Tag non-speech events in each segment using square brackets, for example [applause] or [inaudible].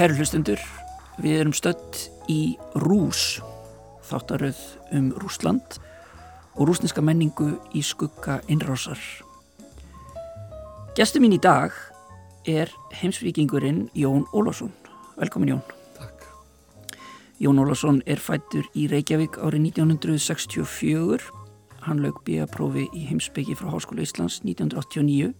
Kæru hlustundur, við erum stött í Rús, þáttaröð um Rúsland og rúsneska menningu í skugga innrásar. Gestur mín í dag er heimsvíkingurinn Jón Ólásson. Velkomin Jón. Takk. Jón Ólásson er fættur í Reykjavík árið 1964. Hann lög bíaprófi í heimsbyggi frá Háskóla Íslands 1989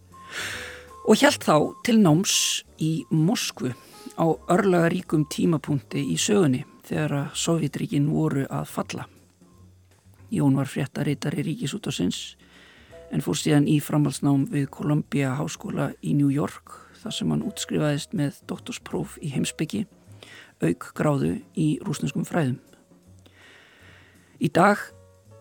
og hjælt þá til náms í Moskvu á örlagaríkum tímapunkti í sögunni þegar að Sovjetríkin voru að falla. Jón var fréttaritari ríkisútasins en fór síðan í framhalsnám við Columbia Háskóla í New York þar sem hann útskrifaðist með doktorspróf í heimsbyggi, auk gráðu í rúsneskum fræðum. Í dag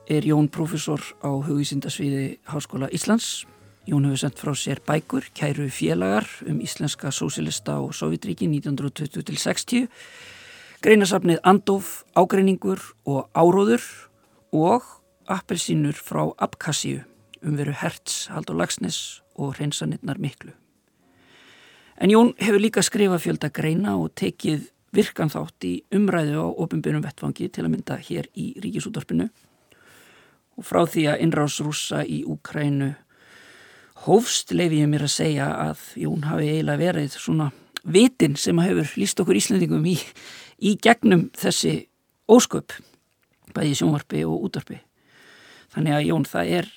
er Jón profesor á hugvísindasviði Háskóla Íslands Jón hefur sendt frá sér bækur, kæru félagar um íslenska sósilista og Sovjetríki 1920-60, greinasafnið Andof, Ágreiningur og Áróður og appelsínur frá Abkassíu um veru Hertz, Haldur Lagsnes og hreinsanirnar miklu. En Jón hefur líka skrifað fjölda greina og tekið virkan þátt í umræðu á ofinbjörnum vettfangi til að mynda hér í Ríkisútorpinu og frá því að innrás rúsa í Úkrænu hófst leifi ég mér að segja að Jón hafi eiginlega verið svona vitin sem hefur líst okkur Íslandingum í, í gegnum þessi ósköp bæði sjónvarpi og útvarpi þannig að Jón það er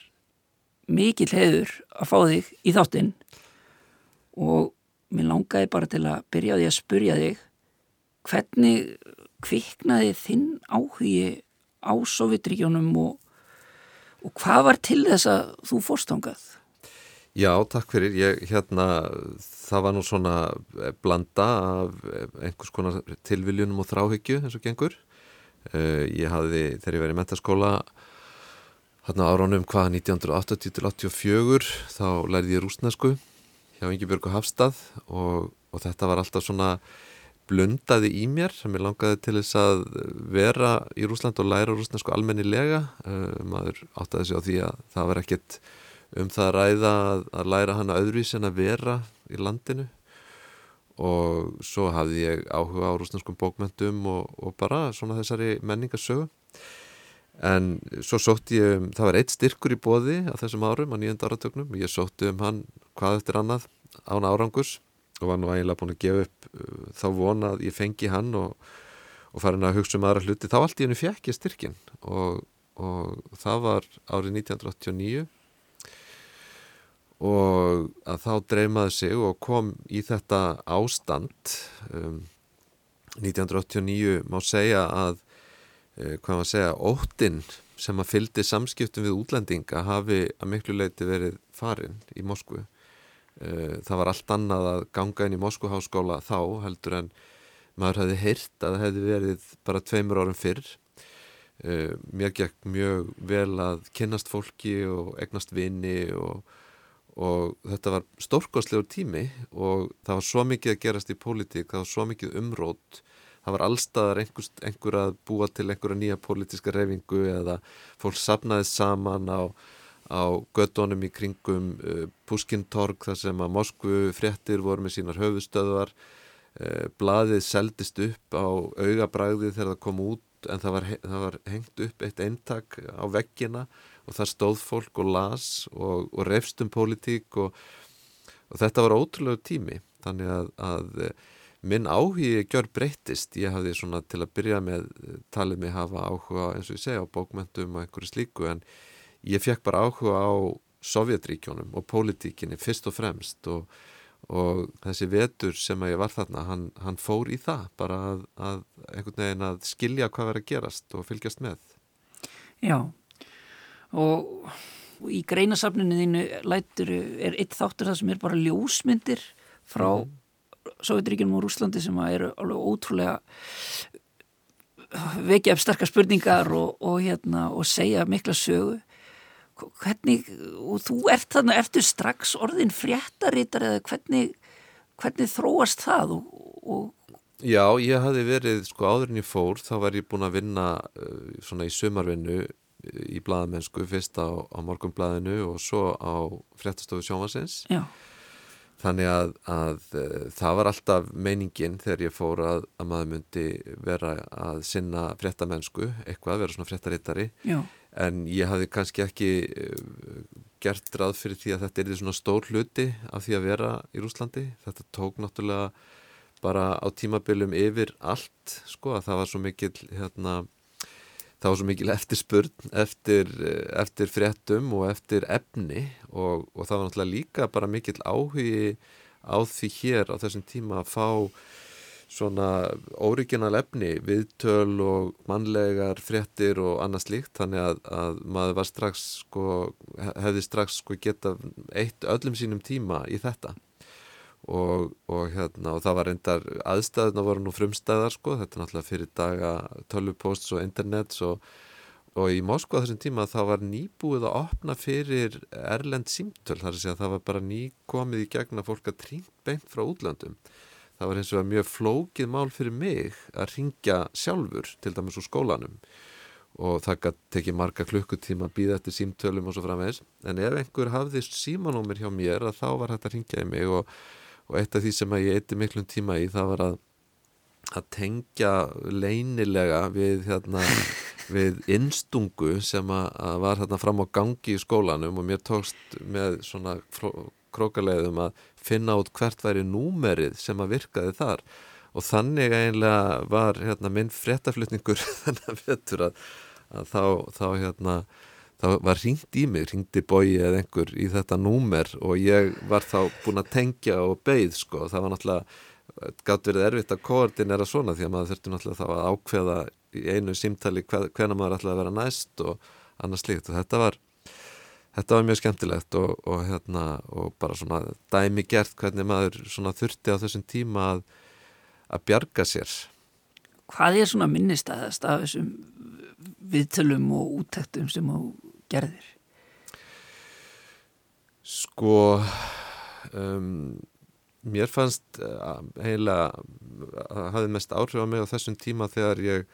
mikil heiður að fá þig í þáttinn og mér langaði bara til að byrja því að spurja þig hvernig kviknaði þinn áhugi á Sovjetríkjónum og, og hvað var til þess að þú fórstangað? Já, takk fyrir. Ég, hérna, það var nú svona blanda af einhvers konar tilviljunum og þráhyggju eins og gengur. Uh, ég hafði, þegar ég verið í mentaskóla hérna áraunum hvaða 1980-84 þá lærði ég rúsnesku hjá Ingebjörgu Hafstað og, og þetta var alltaf svona blundaði í mér sem ég langaði til þess að vera í Rúsland og læra rúsnesku almennilega. Maður áttaði sig á því að það var ekkert um það að ræða að, að læra hana öðruvís en að vera í landinu. Og svo hafði ég áhuga á rúsnarskum bókmyndum og, og bara svona þessari menningarsögu. En svo sótti ég um, það var eitt styrkur í bóði á þessum árum á nýjönda áratögnum, ég sótti um hann hvað eftir annað án árangus og var nú ægilega búin að gefa upp uh, þá vona að ég fengi hann og, og farin að hugsa um aðra hluti. Þá allt í hennu fekk ég styrkin og, og það var árið 1989 og að þá dreymaði sig og kom í þetta ástand um, 1989 má segja að uh, hvað maður segja, óttinn sem að fyldi samskiptum við útlendinga hafi að miklu leiti verið farin í Moskvu. Uh, það var allt annað að ganga inn í Moskvuháskóla þá heldur en maður hefði heyrt að það hefði verið bara tveimur árum fyrr. Uh, mér gekk mjög vel að kynnast fólki og egnast vini og og þetta var stórkostlegur tími og það var svo mikið að gerast í pólitík, það var svo mikið umrót. Það var allstaðar einhver, einhver að búa til einhverja nýja pólitíska refingu eða fólk sapnaðist saman á, á gödónum í kringum uh, Puskintorg þar sem að Moskvu fréttir voru með sínar höfustöðvar uh, blaðið seldist upp á augabræði þegar það kom út en það var, það var hengt upp eitt eintak á veggina og það stóð fólk og las og, og refst um pólitík og, og þetta var ótrúlega tími. Þannig að, að eh, minn áhugi gjör breyttist. Ég hafði svona til að byrja með eh, talið mig hafa áhuga eins og ég segja á bókmentum og einhverju slíku en ég fekk bara áhuga á Sovjetríkjónum og pólitíkinni fyrst og fremst og, og þessi vetur sem að ég var þarna hann, hann fór í það bara að, að einhvern veginn að skilja hvað verið að gerast og fylgjast með. Já og, í greinasafninu þínu lætur er eitt þáttur það sem er bara ljósmyndir frá mm. Sovjetríkinum og Rúslandi sem eru alveg ótrúlega vekja upp starka spurningar og, og, hérna, og segja mikla sögu hvernig, og þú ert þarna ertu strax orðin fréttarítar eða hvernig, hvernig þróast það og, og Já, ég hafi verið, sko áður en ég fór þá var ég búin að vinna uh, svona í sumarvinnu uh, í bladamennsku fyrst á, á morgumbladinu og svo á fréttastofu sjónvarsins Já Þannig að, að uh, það var alltaf meiningin þegar ég fór að, að maður myndi vera að sinna fréttamennsku, eitthvað, vera svona fréttarittari. En ég hafði kannski ekki uh, gert ráð fyrir því að þetta er svona stór hluti af því að vera í Rúslandi. Þetta tók náttúrulega bara á tímabilum yfir allt, sko, að það var svo mikil, hérna, var svo mikil eftirspurn eftir, eftir fréttum og eftir efni og, og það var náttúrulega líka bara mikil áhugi á því hér á þessum tíma að fá svona óriginal efni, viðtöl og mannlegar fréttir og annað slíkt. Þannig að, að maður var strax sko, hefði strax sko geta eitt öllum sínum tíma í þetta og, og, hérna, og það var reyndar aðstæðuna voru nú frumstæðar sko, þetta er náttúrulega fyrir daga tölvuposts og internets og, og í Moskva þessum tíma þá var nýbúið að opna fyrir erlend símtöl, þar að segja að það var bara nýkomið í gegna fólk að tringt beint frá útlandum það var eins og mjög flókið mál fyrir mig að ringja sjálfur til dæmis úr skólanum. Og það tekið marga klukkutíma að býða eftir símtölum og svo framvegs en ef einhver hafði símanúmir hjá mér að þá var hægt að ringja í mig og og eitt af því sem ég eitti miklum tíma í það var að að tengja leynilega við hérna [laughs] við innstungu sem að, var hérna fram á gangi í skólanum og mér tókst með svona krókaleiðum að finna út hvert væri númerið sem að virkaði þar. Og þannig eiginlega var hérna minn fréttaflutningur [laughs] þannig að, að þá, þá hérna þá var ringt í mig, ringdi bói eða einhver í þetta númer og ég var þá búin að tengja og beigð sko, það var náttúrulega gátt verið erfitt að koordinera svona því að maður þurfti náttúrulega þá að ákveða í einu símtali hvena maður ætlaði að vera næst og annars líkt og þetta var þetta var mjög skemmtilegt og, og hérna og bara svona dæmi gert hvernig maður svona þurfti á þessum tíma að, að bjarga sér. Hvað er svona minnistæðast af þessum viðtölum og útæktum sem á gerðir? Sko um, mér fannst heila að hafði mest áhrif á mig á þessum tíma þegar ég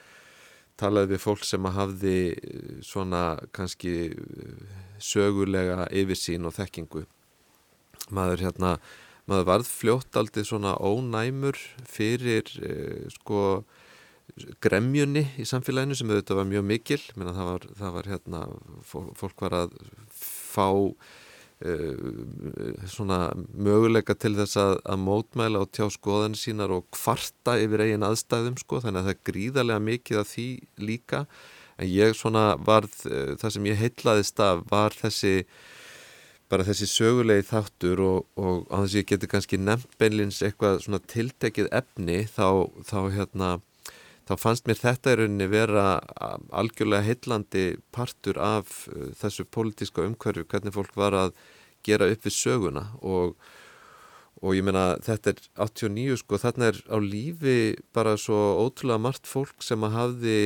talaði við fólk sem hafði uh, svona kannski uh, sögulega yfirsín og þekkingu maður hérna maður varð fljótt aldrei svona ónæmur fyrir uh, sko gremjunni í samfélaginu sem auðvitað var mjög mikil. Menna, það, var, það var hérna fólk var að fá uh, svona möguleika til þess að, að mótmæla og tjá skoðan sínar og kvarta yfir eigin aðstæðum sko. Þannig að það er gríðarlega mikið af því líka. En ég svona varð uh, það sem ég heitlaðist af var þessi bara þessi sögulegi þáttur og, og á þess að ég geti kannski nefnt beinlins eitthvað svona tiltekið efni þá, þá hérna þá fannst mér þetta í rauninni vera algjörlega heillandi partur af uh, þessu pólitíska umhverju, hvernig fólk var að gera upp við söguna. Og, og ég meina þetta er 89 sko, þarna er á lífi bara svo ótrúlega margt fólk sem að hafði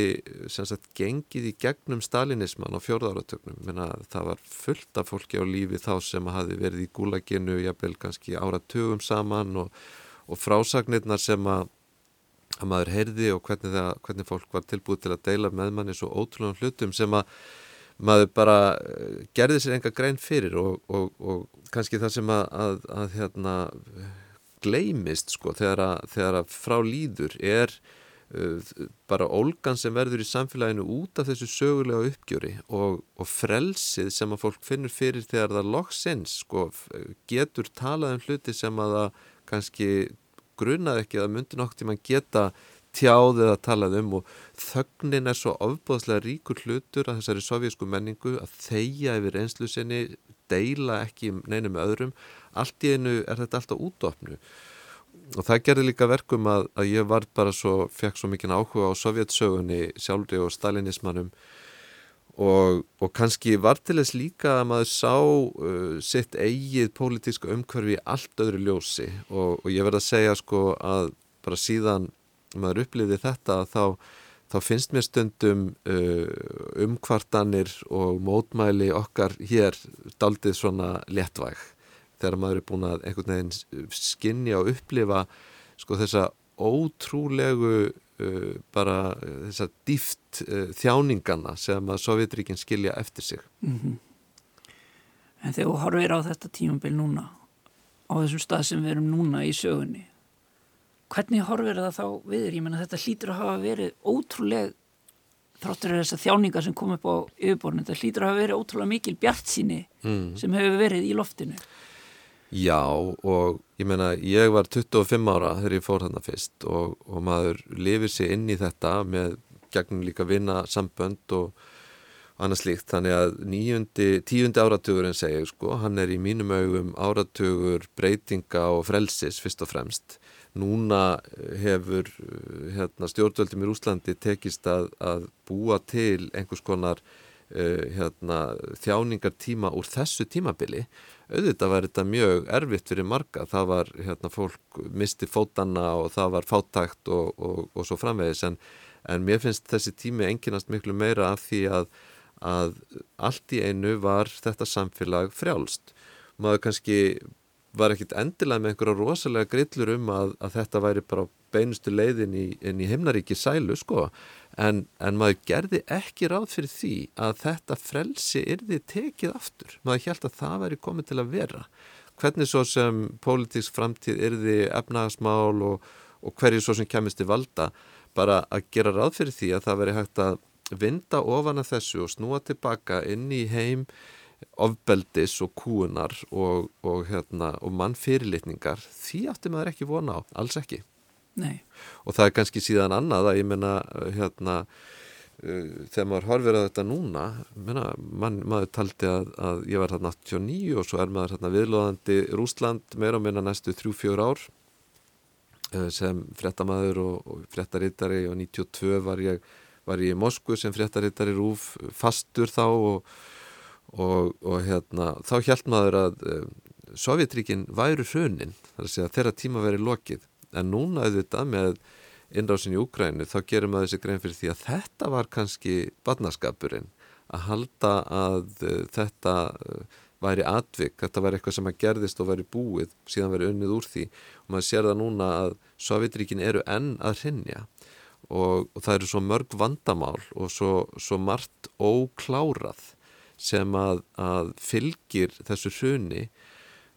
sem sagt gengið í gegnum stalinisman á fjórðáratögnum, það var fullt af fólki á lífi þá sem að hafi verið í gúlaginu, jafnvel kannski áratugum saman og, og frásagnirnar sem að að maður heyrði og hvernig, það, hvernig fólk var tilbúið til að deila með manni svo ótrúlega hlutum sem að maður bara eh, gerði sér enga grein fyrir og, og, og kannski það sem að, að, að hérna, gleimist sko þegar að, þegar að frá líður er uh, bara ólgan sem verður í samfélaginu út af þessu sögulega uppgjöri og, og frelsið sem að fólk finnur fyrir þegar það loksins sko getur talað um hluti sem að það kannski grunaði ekki að myndi nokk til mann geta tjáðið að talað um og þögnin er svo ofbóðslega ríkur hlutur að þessari sovjísku menningu að þeia yfir einslu sinni, deila ekki neinu með öðrum. Allt í einu er þetta alltaf útofnu og það gerði líka verkum að, að ég var bara svo, fekk svo mikið áhuga á sovjetsögunni sjálfri og stalinismannum og, og kannski var til þess líka að maður sá uh, sitt eigið pólitíska umhverfi allt öðru ljósi. Og, og ég verði að segja sko að bara síðan maður upplýði þetta þá, þá finnst mér stundum uh, umkvartanir og mótmæli okkar hér daldið svona léttvæg. Þegar maður er búin að einhvern veginn skinni og upplifa sko þessa ótrúlegu uh, bara uh, þessa dýft uh, þjáningana sem að Sovjetríkinn skilja eftir sig. Mm -hmm. En þegar þú horfir á þetta tímambil núna, á þessum stað sem við erum núna í sögunni, hvernig horfir það þá við? Ég menna þetta hlýtur að hafa verið ótrúleg, þráttur er þess að þjáningar sem kom upp á yfirborðinu, þetta hlýtur að hafa verið ótrúlega mikil bjart síni mm. sem hefur verið í loftinu. Já og ég meina ég var 25 ára þegar ég fór þarna fyrst og, og maður lifir sér inn í þetta með gegnum líka vinna sambönd og annað slíkt þannig að nýjundi, tíundi áratugurinn segja sko, hann er í mínum augum áratugur breytinga og frelsis fyrst og fremst. Núna hefur hérna, stjórnvöldum í Úslandi tekist að, að búa til einhvers konar uh, hérna, þjáningartíma úr þessu tímabili auðvitað var þetta mjög erfitt fyrir marga, það var hérna fólk misti fótanna og það var fátækt og, og, og svo framvegis en, en mér finnst þessi tími enginast miklu meira af því að, að allt í einu var þetta samfélag frjálst. Maður kannski var ekkit endilega með einhverja rosalega grillur um að, að þetta væri bara beinustu leiðin í, í himnaríki sælu sko en, en maður gerði ekki ráð fyrir því að þetta frelsi yrði tekið aftur. Maður held að það væri komið til að vera. Hvernig svo sem pólitísk framtíð yrði efnagasmál og, og hverju svo sem kemist til valda bara að gera ráð fyrir því að það veri hægt að vinda ofan að þessu og snúa tilbaka inn í heim ofbeldis og kúunar og, og, hérna, og mannfyrirlitningar því átti maður ekki vona á, alls ekki. Nei. og það er kannski síðan annað að ég menna hérna uh, þegar maður horfir að þetta núna menna, man, maður taldi að, að ég var þarna 89 og svo er maður þarna viðlóðandi Rúsland meira og minna næstu 3-4 ár uh, sem frettamæður og, og frettarittari og 92 var ég, var ég í Moskvu sem frettarittari rúf fastur þá og, og, og hérna þá held maður að uh, Sovjetríkin væru hrunin þeirra tíma verið lokið. En núna auðvitað með innrásin í Úkrænu þá gerum við þessi grein fyrir því að þetta var kannski badnaskapurinn að halda að uh, þetta uh, væri atvik, þetta væri eitthvað sem að gerðist og væri búið, síðan væri unnið úr því. Og maður sér það núna að Sovjetríkin eru enn að hrinja og, og það eru svo mörg vandamál og svo, svo margt óklárað sem að, að fylgir þessu hruni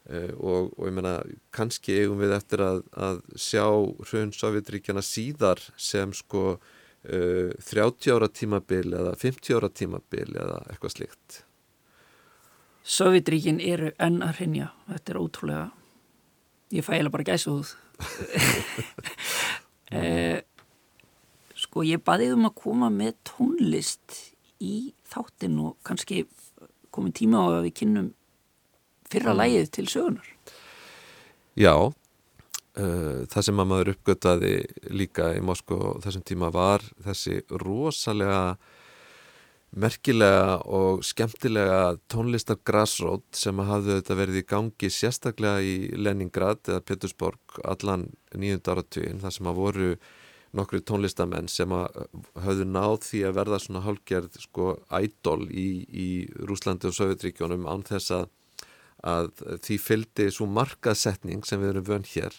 Uh, og, og ég meina kannski eigum við eftir að, að sjá hrun Sovjetríkjana síðar sem sko uh, 30 ára tímabil eða 50 ára tímabil eða eitthvað slikt Sovjetríkin eru enn að hrinja þetta er ótrúlega ég fæla bara gæsa húð uh, [laughs] sko ég baðið um að koma með tónlist í þáttin og kannski komið tíma á að við kynnum fyrra mm. lægið til sögunar Já uh, það sem að maður uppgöttaði líka í Moskó þessum tíma var þessi rosalega merkilega og skemmtilega tónlistar grassrót sem hafðu þetta verið í gangi sérstaklega í Leningrad eða Petersborg allan nýjund áratugin þar sem að voru nokkru tónlistamenn sem hafðu náð því að verða svona hálfgerð sko ædol í, í Rúslandi og Sovjetríkjónum án þess að að því fylgdi svo markaðsetning sem við erum vönn hér.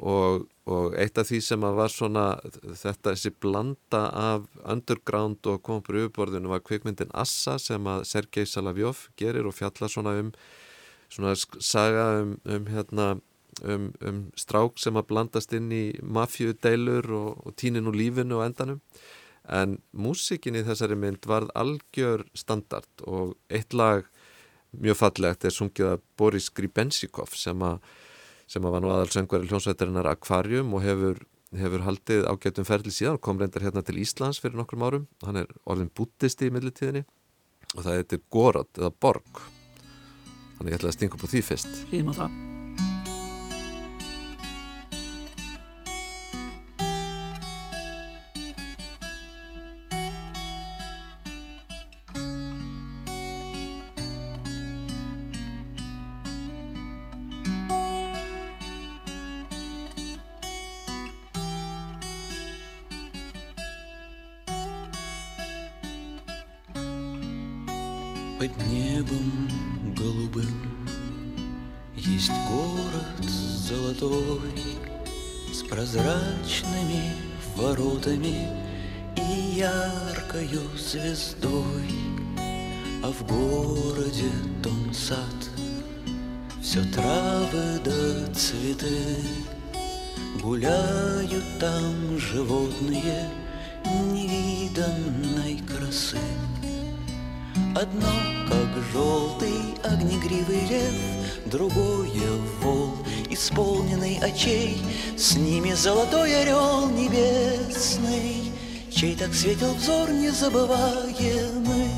Og, og eitt af því sem að var svona þetta þessi blanda af underground og kompur yfirborðinu var kvikmyndin Assa sem að Sergei Salavjov gerir og fjalla svona um svona saga um, um hérna um, um strák sem að blandast inn í mafjudeilur og, og tínin úr lífinu og endanum en músikin í þessari mynd varð algjör standard og eitt lag mjög fallegt er sungið að Boris Gribensikov sem að sem að var nú aðalsöngveri hljónsveitarinnar Akvarjum og hefur, hefur haldið ágættum ferli síðan og kom reyndar hérna til Íslands fyrir nokkrum árum. Hann er orðin bútisti í millitíðinni og það heitir Gorod eða Borg Þannig ég ætla að stinga upp á því fyrst. Á það. Под небом голубым. Есть город золотой С прозрачными воротами И яркою звездой. А в городе том сад Все травы да цветы. Гуляют там животные Невиданной красы. Одно, огнегривый лев, Другое вол, исполненный очей, С ними золотой орел небесный, Чей так светил взор незабываемый.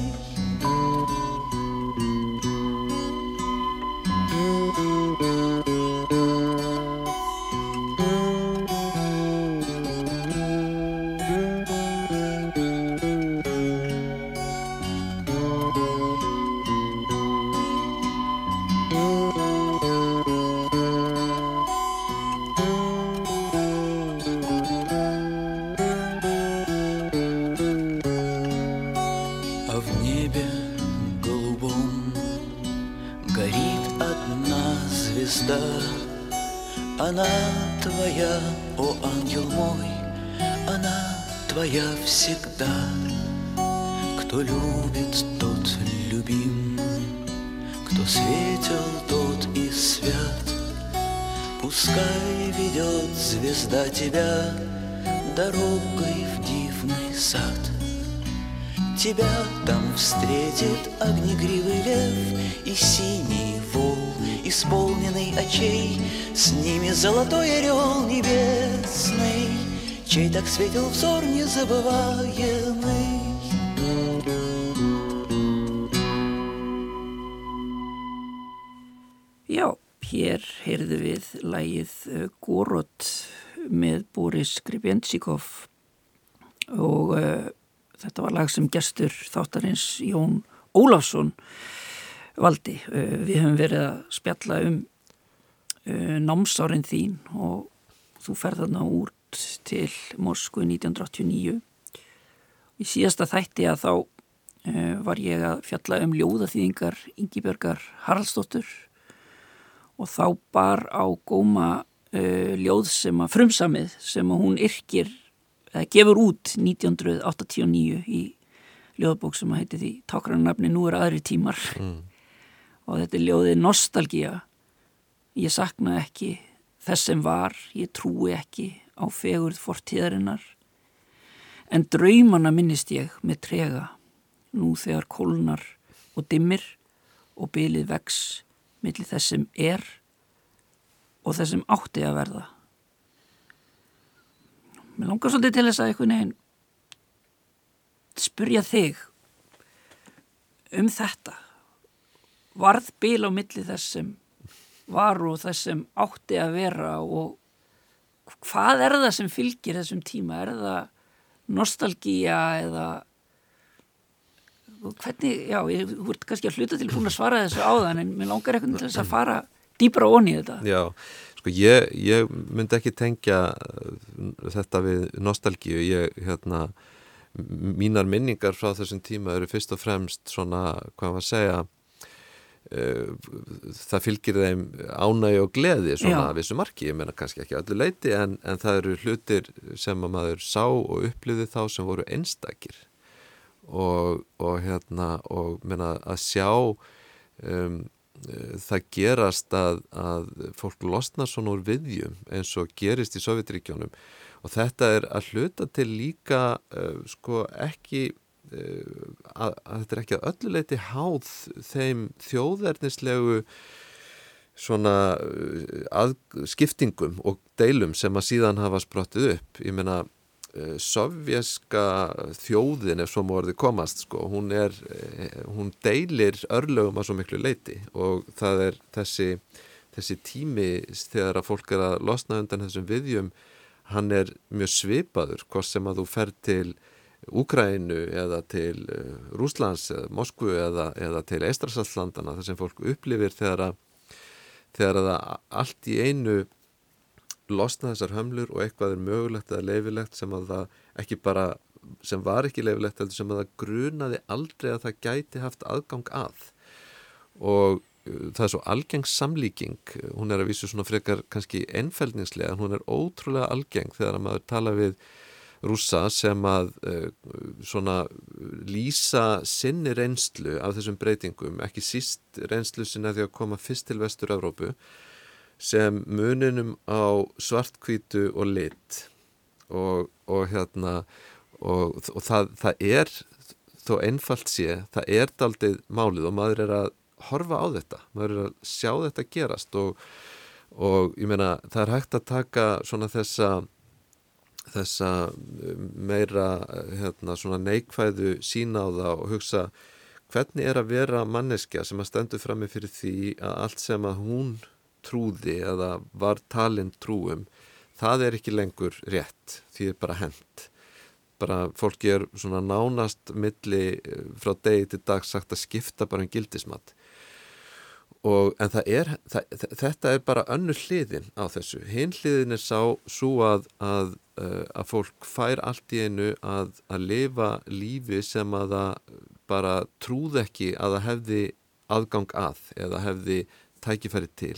Всегда. Кто любит, тот любим, кто светил, тот и свят. Пускай ведет звезда тебя дорогой в дивный сад. Тебя там встретит огнегривый лев И синий вол, исполненный очей С ними золотой орел небесный Чей так светил взор незабываемый Já, hér heyrðu við lægið uh, Gorot með Boris Gribjensikov og uh, þetta var lag sem gestur þáttarins Jón Ólafsson valdi. Uh, við höfum verið að spjalla um uh, námsárin þín og þú ferð þarna út til Moskvu 1989. Í síðasta þætti að þá uh, var ég að fjalla um ljóðaþýðingar Ingibjörgar Haraldsdóttur og þá bar á góma uh, ljóð sem að frumsamið sem að hún yrkir eða gefur út 1989 í ljóðbók sem að heiti því tákrarnafni Nú er aðri tímar. [laughs] Og þetta er ljóðið Nostalgía. Ég sakna ekki þess sem var, ég trúi ekki á fegurð fortíðarinnar en draumana minnist ég með trega nú þegar kólnar og dimmir og bylið vex millir þess sem er og þess sem átti að verða. Mér langar svolítið til þess að einhvern veginn spurja þig um þetta. Varð bil á milli þess sem var og þess sem átti að vera og hvað er það sem fylgir þessum tíma? Er það nostalgía eða hvernig, já, ég voru kannski að hluta til búin að svara þessu áðan en mér langar eitthvað til þess að fara dýbra onni í þetta. Já, sko ég, ég myndi ekki tengja uh, þetta við nostalgíu, ég, hérna, mínar minningar frá þessum tíma eru fyrst og fremst svona, hvað maður að segja, það fylgir þeim ánægi og gleði svona Já. að vissu marki, ég meina kannski ekki öllu leiti en, en það eru hlutir sem að maður sá og upplýði þá sem voru einstakir. Og, og hérna og meina að sjá um, eh, það gerast að, að fólk losna svona úr viðjum eins og gerist í Sovjetríkjónum og þetta er að hluta til líka uh, sko ekki að, að þetta er ekki að öllu leiti háð þeim þjóðernislegu svona að, skiptingum og deilum sem að síðan hafa sprottið upp. Ég meina uh, sovjeska þjóðin ef svo morði komast sko, hún er, hún deilir örlögum að svo miklu leiti og það er þessi, þessi tími þegar að fólk er að losna undan þessum viðjum hann er mjög svipaður hvort sem að þú fer til Úkrænu eða til uh, Rúslands eða Moskvu eða, eða til Eistrasallandana þar sem fólk upplifir þegar að þegar að allt í einu losna þessar hömlur og eitthvað er mögulegt eða leifilegt sem að það ekki bara sem var ekki leifilegt heldur sem að það grunaði aldrei að það gæti haft aðgang að. Og uh, það er svo algeng samlíking. Hún er að vísu svona frekar kannski ennfældningslega en hún er ótrúlega algeng þegar að maður tala við rúsa sem að uh, svona lýsa sinni reynslu af þessum breytingum, ekki síst reynslu sinna því að koma fyrst til Vestur-Európu sem muninum á svartkvítu og lit. Og, og hérna og, og það, það er þó einfalt sé, það er daldið málið og maður er að horfa á þetta, maður er að sjá þetta gerast og, og ég meina það er hægt að taka svona þessa þessa um, meira hérna, neikvæðu sína á það og hugsa hvernig er að vera manneskja sem að stendur fram með fyrir því að allt sem að hún trúði eða var talinn trúum það er ekki lengur rétt því er bara hend bara fólki er svona nánast milli eh, frá degi til dag sagt að skipta bara um gildismat og en er það, þetta er bara önnur hliðin á þessu. Hinn hliðin er sá svo að, að Eh, að fólk fær allt í einu að, að lifa lífi sem að það bara trúð ekki að það hefði aðgang að eða hefði tækifæri til.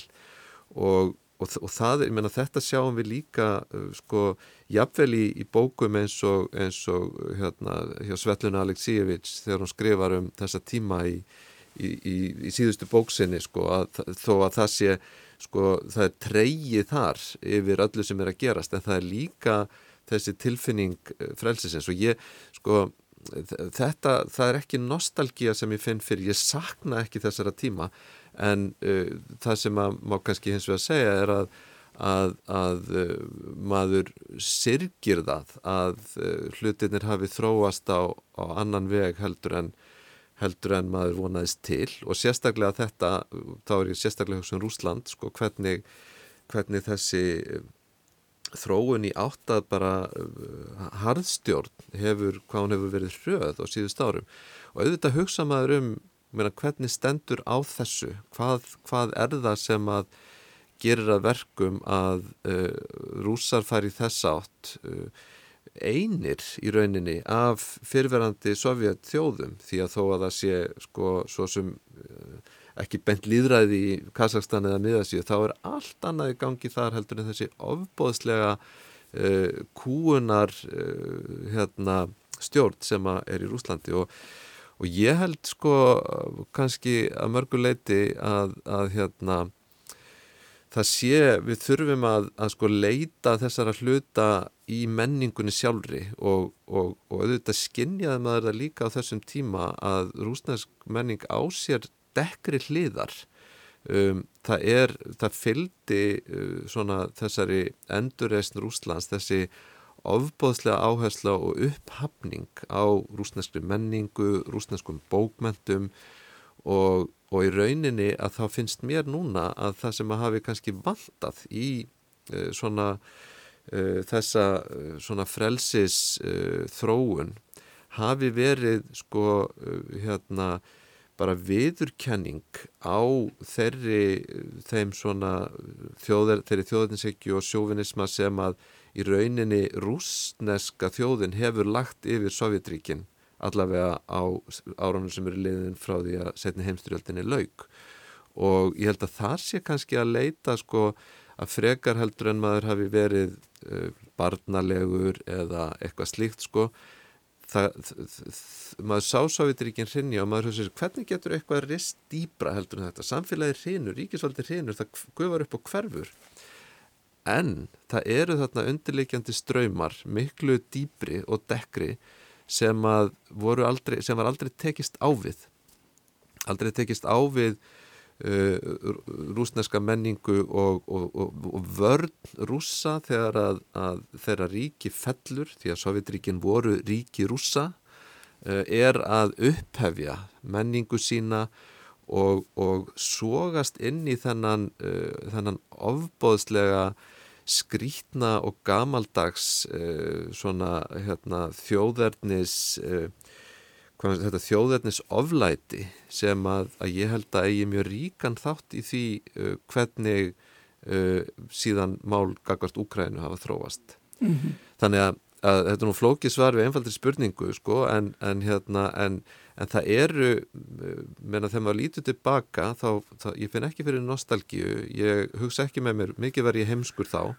Og, og, og það, ég menna þetta sjáum við líka uh, sko jafnvel í, í bókum eins og, eins og hérna hjá Svetluna Aleksíjević þegar hún skrifar um þessa tíma í, í, í síðustu bóksinni sko að þó að það sé sko það er treyið þar yfir öllu sem er að gerast en það er líka þessi tilfinning eh, frelsisins. Og ég sko þetta, það er ekki nostalgíja sem ég finn fyrir, ég sakna ekki þessara tíma en uh, það sem að má kannski hins vegar segja er að að, að uh, maður sirgir það að uh, hlutinir hafi þróast á, á annan veg heldur en heldur en maður vonaðist til og sérstaklega þetta, þá er ég sérstaklega hugsun um Rúsland, sko, hvernig, hvernig þessi eh, þróun í áttað bara uh, harðstjórn hefur, hvað hún hefur verið hröð á síðust árum. Og auðvitað hugsa maður um meina, hvernig stendur á þessu, hvað, hvað er það sem að gerir að verkum að uh, rúsar fari þess átt uh, einir í rauninni af fyrverandi sovjet þjóðum því að þó að það sé sko svo sem eh, ekki bent líðræði í Kazakstan eða miðasíu þá er allt annað í gangi þar heldur en þessi ofbóðslega uh, kúunar uh, hérna, stjórn sem er í Rúslandi og, og ég held sko kannski að mörguleiti að, að hérna það sé, við þurfum að, að sko leita þessara hluta í menningunni sjálfri og, og, og auðvitað skinnjaði maður það líka á þessum tíma að rúsnæsk menning á sér dekkri hliðar. Um, það er, það fyldi uh, svona þessari endurreysn Rúslands, þessi ofbóðslega áhersla og upphafning á rúsneskri menningu, rúsneskum bókmentum og og í rauninni að þá finnst mér núna að það sem að hafi kannski vantað í uh, svona þessa uh, svona frelsis þróun hafi verið sko hérna bara viðurkenning á þeirri þeim svona þjóðar, þeirri þjóðinsekju og sjóvinisma sem að í rauninni rúsneska þjóðin hefur lagt yfir Sovjetríkinn allavega á árunum sem eru liðin frá því að setni heimstyrjöldinni laug og ég held að það sé kannski að leita sko að frekar heldur en maður hafi verið uh, barnalegur eða eitthvað slíkt sko það, maður sá Sávítiríkinn hrinni og maður höfður hvernig getur eitthvað rist dýbra heldur en þetta? Samfélagi hrinur, ríkisvaldi hrinur það guðvar upp á hverfur. En það eru þarna undirleikjandi ströymar miklu dýbri og dekkri sem, aldrei, sem var aldrei tekist ávið aldrei tekist ávið rúsneska menningu og, og, og, og vörn rússa þegar að, að þeirra ríki fellur, því að Sovjetríkin voru ríki rússa, uh, er að upphefja menningu sína og, sógast inn í þennan, uh, þennan ofbóðslega skrítna og gamaldags uh, svona hérna, þjóðernis uh, þetta þjóðernis oflæti sem að, að ég held að eigi mjög ríkan þátt í því uh, hvernig uh, síðan mál gagvart Úkrænu hafa þróast. Mm -hmm. Þannig að, að þetta er nú flókið svar við einfaldir spurningu sko en, en, hérna, en, en það eru, uh, menna þegar maður lítur tilbaka þá, þá, ég finn ekki fyrir nostalgíu, ég hugsa ekki með mér, mikið var ég heimskur þá,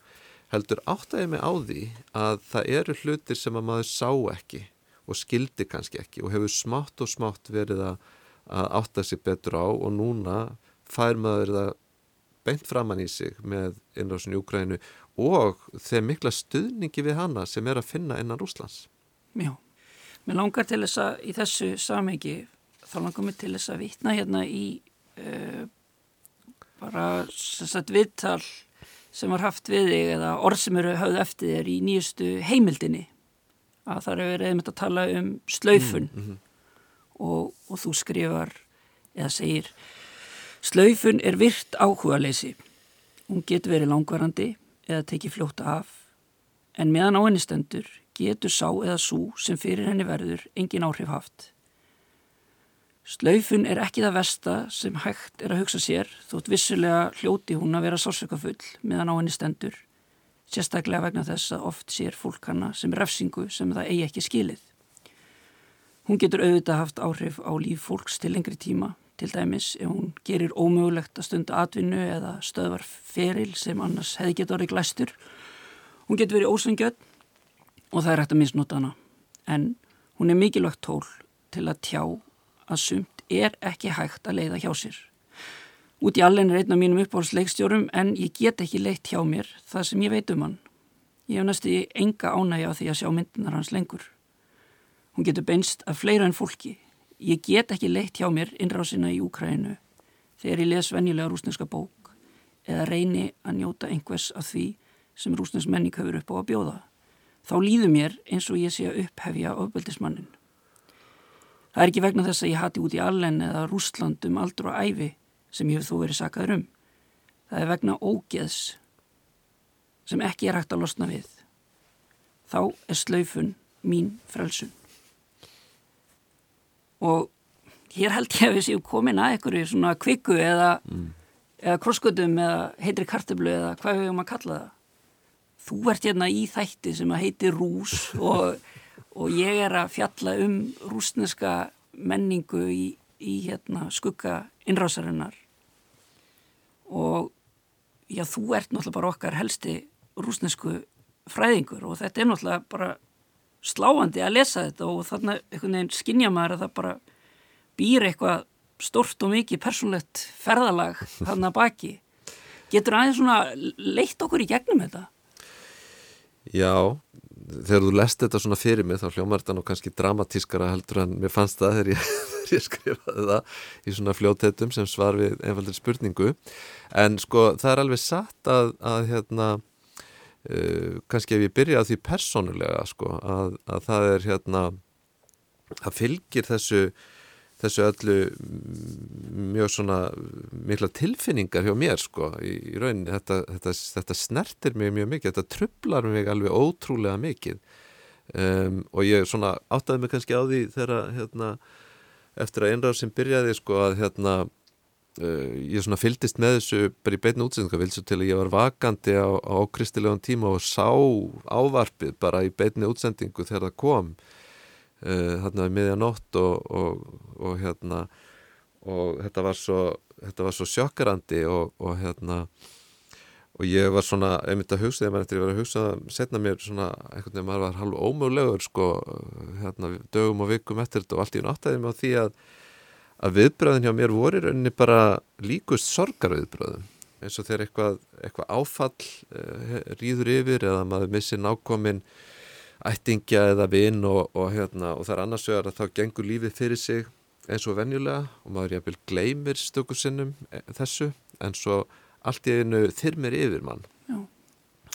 heldur áttæði mig á því að það eru hlutir sem að maður sá ekki og skildi kannski ekki og hefur smátt og smátt verið að, að átta sig betur á og núna fær maður það beint framann í sig með innrásin í Ukrænu og þeir mikla stuðningi við hana sem er að finna innan Rúslands. Já, mér langar til þess að í þessu samengi þá langar mér til þess að vitna hérna í uh, bara sagt, viðtal sem var haft við þig eða orð sem eru höfð eftir þér í nýjustu heimildinni að það er verið einmitt að tala um slaufun mm -hmm. og, og þú skrifar eða segir slaufun er virt áhuga leysi hún getur verið langvarandi eða tekið fljóta af en meðan á henni stendur getur sá eða sú sem fyrir henni verður engin áhrif haft. Slaufun er ekki það versta sem hægt er að hugsa sér þótt vissulega hljóti hún að vera sásökafull meðan á henni stendur sérstaklega vegna þess að oft sér fólk hana sem refsingu sem það eigi ekki skilið. Hún getur auðvitað haft áhrif á líf fólks til lengri tíma, til dæmis ef hún gerir ómögulegt að stunda atvinnu eða stöðvar feril sem annars hefði getur orðið glæstur. Hún getur verið ósengjöld og það er hægt að misnota hana, en hún er mikilvægt tól til að tjá að sumt er ekki hægt að leiða hjá sér. Út í allen er einn af mínum uppáhaldsleikstjórum en ég get ekki leitt hjá mér það sem ég veit um hann. Ég hef næstu enga ánægja á því að sjá myndinar hans lengur. Hún getur beinst af fleira en fólki. Ég get ekki leitt hjá mér innrásina í Úkrænu þegar ég les venjulega rúsneska bók eða reyni að njóta einhvers af því sem rúsnesk menning hefur upp á að bjóða. Þá líður mér eins og ég sé að upphefja ofbeldismannin. Það er ekki vegna þess að ég hati út í allen eða Rúsland um aldur og æfi sem ég hef þó verið sakaður um. Það er vegna ógeðs sem ekki er hægt að losna við. Þá er slaufun mín frelsun. Og hér held ég að við séum komin að einhverju svona kvikku eða, mm. eða krosskutum eða heitri karteblu eða hvað við höfum að kalla það. Þú ert hérna í þætti sem að heiti Rús [laughs] og, og ég er að fjalla um rúsneska menningu í, í hérna, skugga innrásarinnar og já, þú ert náttúrulega bara okkar helsti rúsnesku fræðingur og þetta er náttúrulega bara sláandi að lesa þetta og þarna einhvern veginn skinnja maður að það bara býr eitthvað stort og mikið persónlegt ferðalag þarna baki. Getur aðeins svona leitt okkur í gegnum þetta? Já, þegar þú lest þetta svona fyrir mig þá hljómar þetta nú kannski dramatískara heldur en mér fannst það þegar ég, [laughs] ég skrifaði það í svona fljótetum sem svar við einfaldir spurningu. En sko það er alveg satt að, að hérna uh, kannski ef ég byrja að því persónulega sko að, að það er hérna það fylgir þessu þessu öllu mjög svona mikla tilfinningar hjá mér sko í, í rauninni. Þetta, þetta, þetta snertir mig mjög mikið, þetta trublar mig alveg ótrúlega mikið. Um, og ég svona áttaði mig kannski á því þegar hérna eftir að einræður sem byrjaði sko að hérna uh, ég svona fyldist með þessu bara í beitna útsendingavilsu til að ég var vakandi á, á kristilegan tíma og sá ávarpið bara í beitni útsendingu þegar það kom uh, hérna í miðjanótt og, og, og hérna og þetta var svo, þetta var svo sjokkarandi og, og hérna og ég var svona, einmitt að hugsa þegar maður eftir að vera að hugsa, setna mér svona einhvern veginn, maður var halv ómögulegur sko, hérna, dögum og vikum eftir þetta og allt í náttæði mig á því að að viðbröðin hjá mér voru rauninni bara líkust sorgarviðbröðum eins og þegar eitthvað, eitthvað áfall eh, rýður yfir eða maður missir nákomin ættingja eða vinn og, og, hérna, og það er annars vegar að þá gengur lífið fyrir sig eins og venjulega og maður jafnvel gleymir stöku sinnum eh, þessu en svo allt í einu þyrmir yfir mann. Já.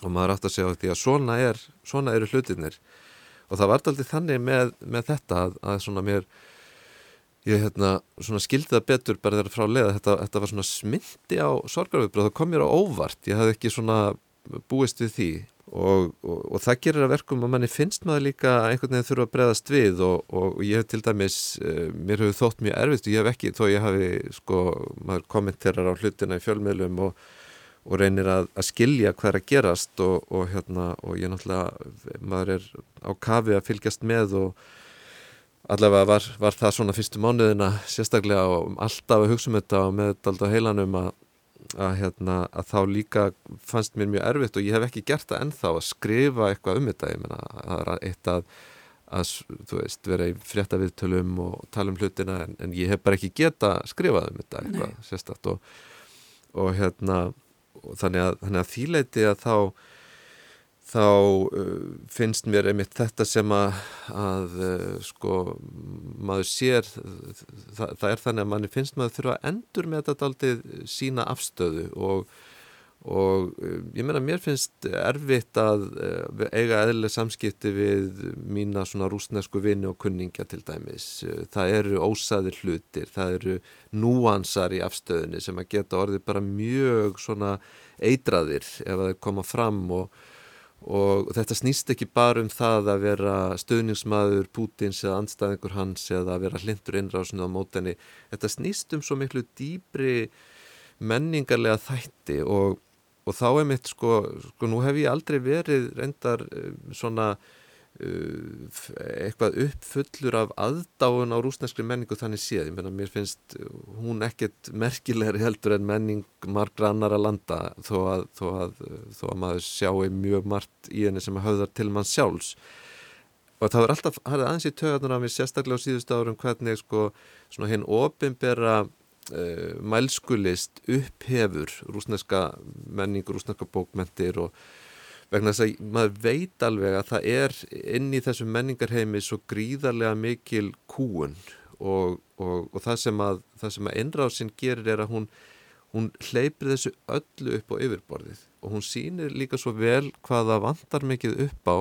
og maður átt að segja því að svona, er, svona eru hlutinir og það var aldrei þannig með, með þetta að, að svona mér ég hérna svona skildi það betur bara þegar frá leið þetta, þetta var svona smyndi á sorgarviðbröð það kom mér á óvart, ég hafði ekki svona búist við því og, og, og það gerir að verkum að manni finnst maður líka einhvern veginn þurfa að breðast við og, og ég hef til dæmis uh, mér hefur þótt mjög erfitt og ég hef ekki þó ég hafi sko, maður kommenterar á hlutina í fjölmiðlum og og reynir að, að skilja hvað er að gerast og, og hérna og ég náttúrulega maður er á kafi að fylgjast með og allavega var, var það svona fyrstu mánuðina sérstaklega og alltaf að hugsa um þetta og með þetta alltaf heilanum að, að, hérna, að þá líka fannst mér mjög erfitt og ég hef ekki gert það ennþá að skrifa eitthvað um þetta. Ég menna það er eitt að að þú veist vera í frétta viðtölum og tala um hlutina en, en ég hef bara ekki geta skrifað um þetta eitthvað sérstaklega og, og hérna og þannig að, þannig að þýleiti að þá þá uh, finnst mér einmitt þetta sem að, að uh, sko maður sér það, það er þannig að manni finnst maður þurfa að endur með þetta aldrei sína afstöðu og, og uh, ég meina mér finnst erfitt að eiga eðlileg samskipti við mína svona rúsnesku vini og kunningja til dæmis. Það eru ósaðir hlutir það eru núansar í afstöðunni sem að geta orðið bara mjög svona eitraðir ef það koma fram og og þetta snýst ekki bara um það að vera stöðningsmaður Pútins eða andstæðingur hans eða að vera hlindur innrásinu á mótenni þetta snýst um svo miklu dýbri menningarlega þætti og, og þá er mitt sko, sko nú hef ég aldrei verið reyndar eh, svona eitthvað uppfullur af aðdáun á rúsneskri menningu þannig séð, ég meina mér finnst hún ekkert merkilegri heldur en menning margra annar að landa þó að, þó að, þó að maður sjáu mjög margt í henni sem höfðar til mann sjálfs. Og það er alltaf, það er aðeins í töðunar af mér sérstaklega á síðust árum hvernig sko svona hinn ofinbera uh, mælskulist upphefur rúsneska menning, rúsneska bókmentir og vegna þess að maður veit alveg að það er inn í þessum menningarheimi svo gríðarlega mikil kúun og, og, og það sem að, að innráðsinn gerir er að hún, hún hleypir þessu öllu upp á yfirborðið og hún sýnir líka svo vel hvaða vantar mikið upp á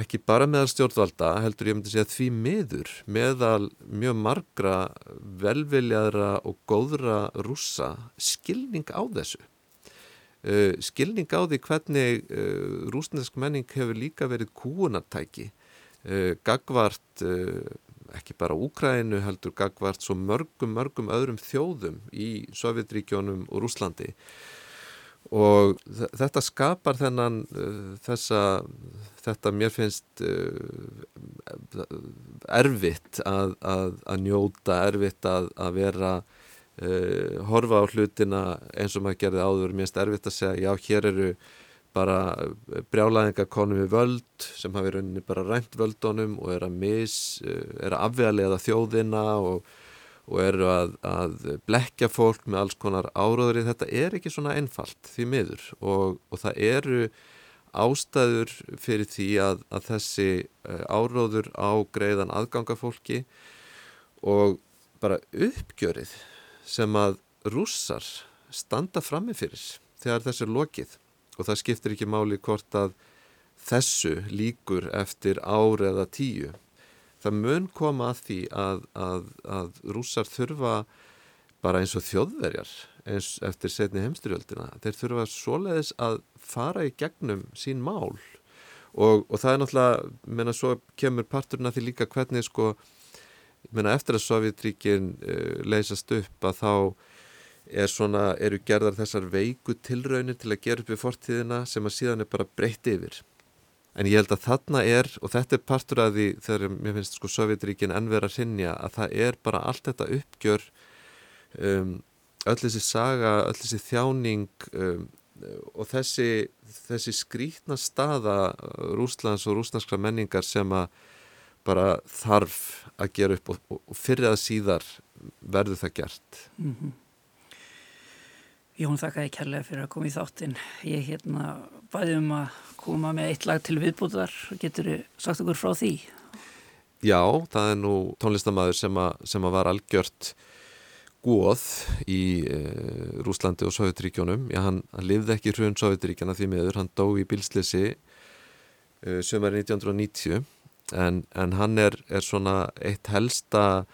ekki bara meðal stjórnvalda heldur ég myndi segja því miður meðal mjög margra velviljaðra og góðra rúsa skilning á þessu Uh, skilning á því hvernig uh, rúsnesk menning hefur líka verið kúunartæki uh, gagvart ekki bara Úkrænu heldur gagvart svo mörgum mörgum öðrum þjóðum í Sovjetríkjónum og Rúslandi og þetta skapar þennan þessa, þetta mér finnst erfitt að, að, að njóta erfitt að, að vera uh, horfa á hlutina eins og maður gerði áður. Mér erfitt að segja, já hér eru bara brjálæðingar konum við völd sem hafi rauninni bara rænt völdunum og er að mis, uh, er að afvegalega þjóðina og, og eru að, að blekja fólk með alls konar áróður í þetta er ekki svona einfalt því miður. Og, og það eru ástæður fyrir því að, að þessi uh, áróður á greiðan aðgangafólki og bara uppgjörið sem að rússar standa frammefyrir þegar þessu er lokið og það skiptir ekki máli hvort að þessu líkur eftir ári eða tíu. Það mun koma að því að, að, að rússar þurfa bara eins og þjóðverjar eins eftir setni heimstyrjöldina. Þeir þurfa svoleiðis að fara í gegnum sín mál og, og það er náttúrulega, menna svo kemur parturinn að því líka hvernig sko Menna, eftir að Sovjetríkin uh, leysast upp að þá er svona, eru gerðar þessar veiku tilraunir til að gera upp við fortíðina sem að síðan er bara breytt yfir. En ég held að þarna er, og þetta er partur að því þegar mér finnst sko Sovjetríkin ennverða hrinja, að það er bara allt þetta uppgjör, um, öll þessi saga, öll þessi þjáning um, og þessi, þessi skrítna staða Rúslands og rúsnarskra menningar sem að bara þarf að gera upp og, og, fyrir að síðar verður það gert mm -hmm. Jón þakka ég kærlega fyrir að koma í þáttinn ég hérna bæði um að koma með eitt lag til viðbúðar getur þið sagt okkur frá því? Já, það er nú tónlistamæður sem, a, sem að var algjört góð í e, Rúslandi og Sovjetríkjónum. Já, hann, hann lifði ekki hrjón Sovjetríkjana því miður, hann dó í bilslisi e, sömari 1990 en, en hann er, er svona eitt helsta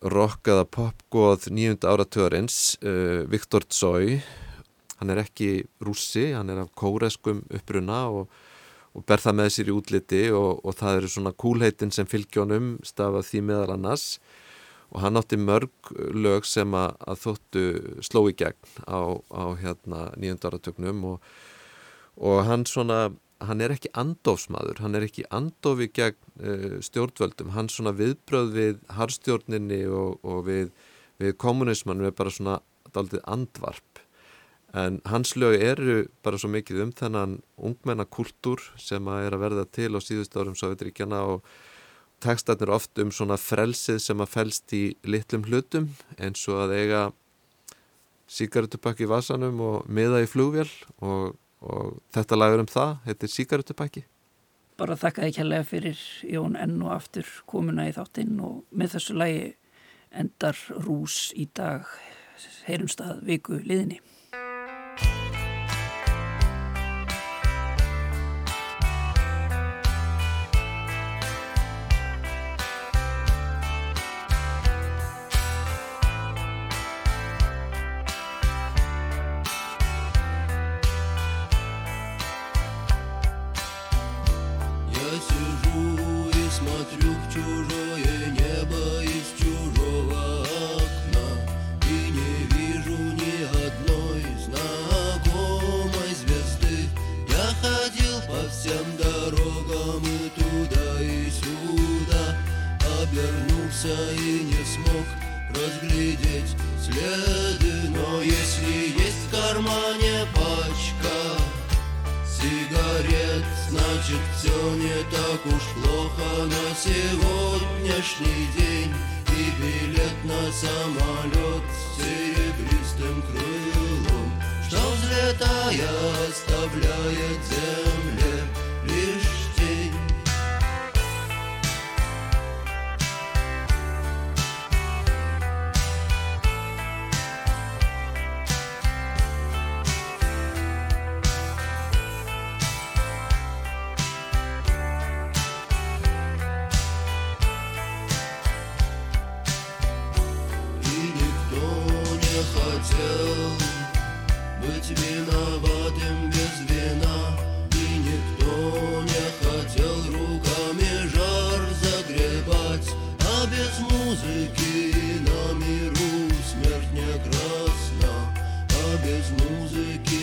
rockaða popgóð nýjunda áratörins, e, Viktor Tsoi, hann er ekki rússi, hann er af kóreskum uppruna og og ber það með sér í útliti og, og það eru svona kúlheitin sem fylgjónum stafað því meðal annars. Og hann átti mörg lög sem að, að þóttu sló í gegn á, á hérna nýjöndarartögnum og, og hann svona hann er ekki andofsmaður, hann er ekki andofi gegn uh, stjórnvöldum. Hann svona viðbröð við harstjórninni og, og við, við kommunismannum er bara svona aldrei andvarp. En hans lög eru bara svo mikið um þennan ungmennakultúr sem að er að verða til á síðust árum Sovjetríkjana og tekstarnir oft um svona frelsið sem að felst í litlum hlutum eins og að eiga síkarutupakki í vasanum og miða í flugvél og, og þetta lagur um það heitir síkarutupakki Bara þakka þið kjærlega fyrir Jón enn og aftur komuna í þáttinn og með þessu lagi endar rús í dag. Heyrumstað viku liðinni mais música